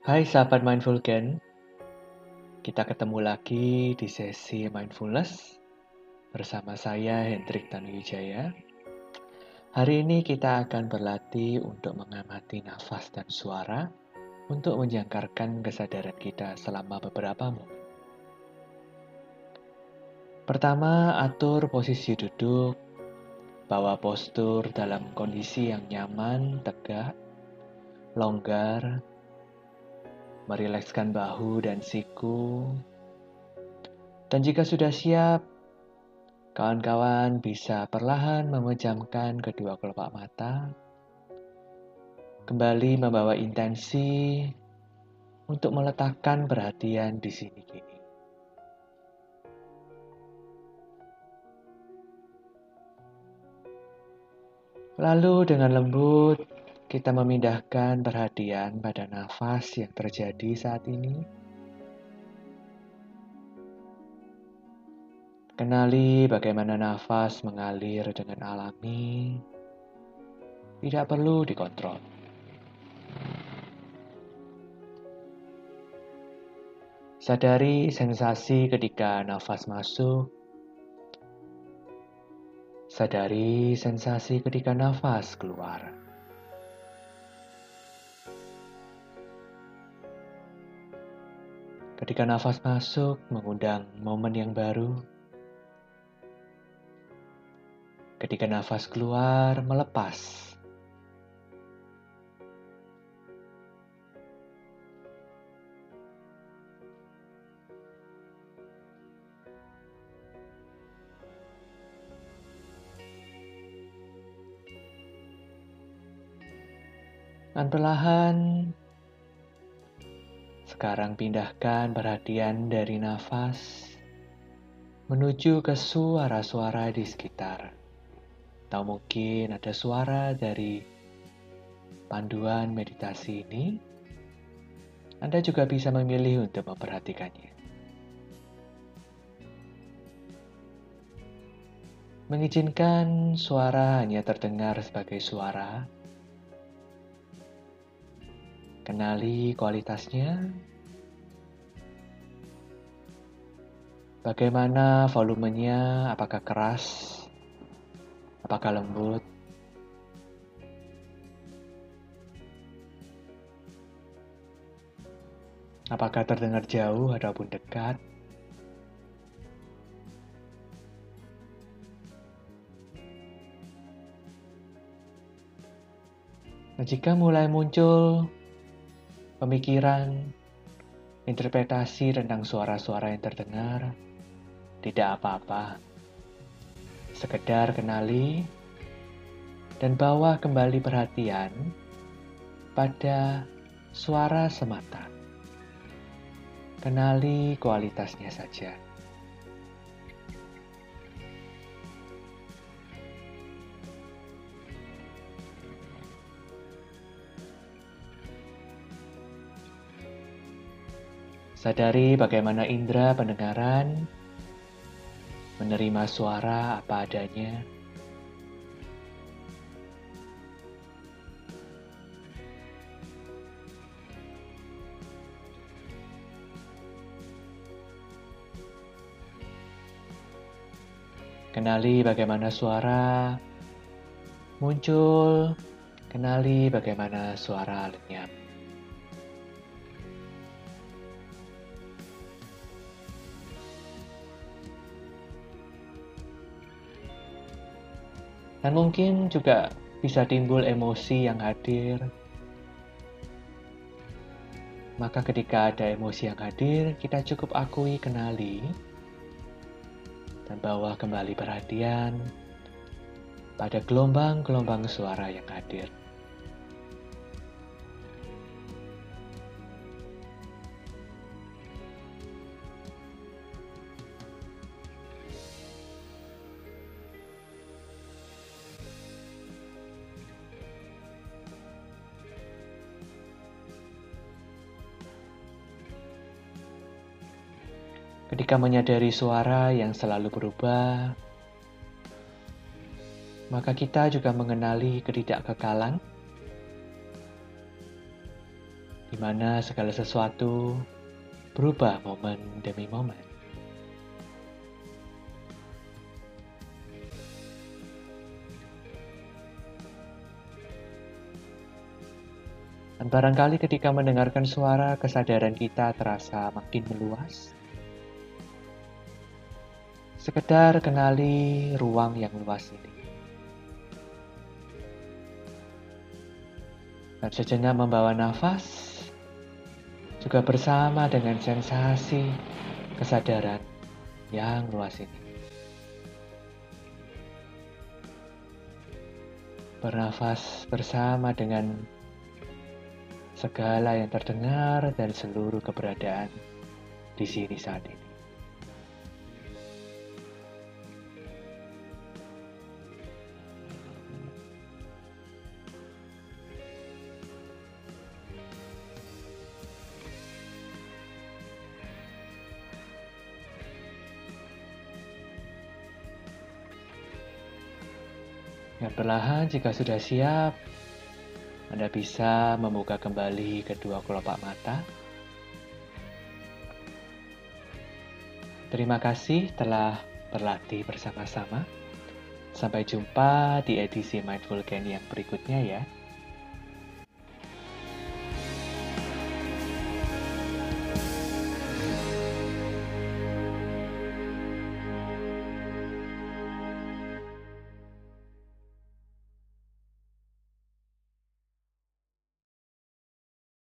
Hai sahabat Mindful Gen, kita ketemu lagi di sesi Mindfulness bersama saya Hendrik Tanuwijaya. Hari ini kita akan berlatih untuk mengamati nafas dan suara untuk menjangkarkan kesadaran kita selama beberapa momen. Pertama, atur posisi duduk, bawa postur dalam kondisi yang nyaman, tegak, longgar, merilekskan bahu dan siku. Dan jika sudah siap, kawan-kawan bisa perlahan memejamkan kedua kelopak mata. Kembali membawa intensi untuk meletakkan perhatian di sini kini. Lalu dengan lembut kita memindahkan perhatian pada nafas yang terjadi saat ini. Kenali bagaimana nafas mengalir dengan alami, tidak perlu dikontrol. Sadari sensasi ketika nafas masuk, sadari sensasi ketika nafas keluar. Ketika nafas masuk, mengundang momen yang baru. Ketika nafas keluar, melepas. Dan perlahan sekarang pindahkan perhatian dari nafas menuju ke suara-suara di sekitar. Atau mungkin ada suara dari panduan meditasi ini. Anda juga bisa memilih untuk memperhatikannya. Mengizinkan suara hanya terdengar sebagai suara. Kenali kualitasnya Bagaimana volumenya? Apakah keras? Apakah lembut? Apakah terdengar jauh ataupun dekat? Nah, jika mulai muncul pemikiran, interpretasi tentang suara-suara yang terdengar, tidak apa-apa. Sekedar kenali dan bawa kembali perhatian pada suara semata. Kenali kualitasnya saja. Sadari bagaimana indera pendengaran menerima suara apa adanya. Kenali bagaimana suara muncul, kenali bagaimana suara lenyap. Dan mungkin juga bisa timbul emosi yang hadir. Maka ketika ada emosi yang hadir, kita cukup akui, kenali, dan bawa kembali perhatian pada gelombang-gelombang suara yang hadir. Ketika menyadari suara yang selalu berubah, maka kita juga mengenali ketidakkekalan di mana segala sesuatu berubah momen demi momen. Dan barangkali ketika mendengarkan suara, kesadaran kita terasa makin meluas. Sekedar kenali ruang yang luas ini. Dan sejenak membawa nafas, juga bersama dengan sensasi kesadaran yang luas ini. Bernafas bersama dengan segala yang terdengar dan seluruh keberadaan di sini saat ini. Dan perlahan jika sudah siap, anda bisa membuka kembali kedua kelopak mata. Terima kasih telah berlatih bersama-sama. Sampai jumpa di edisi Mindful Gain yang berikutnya ya.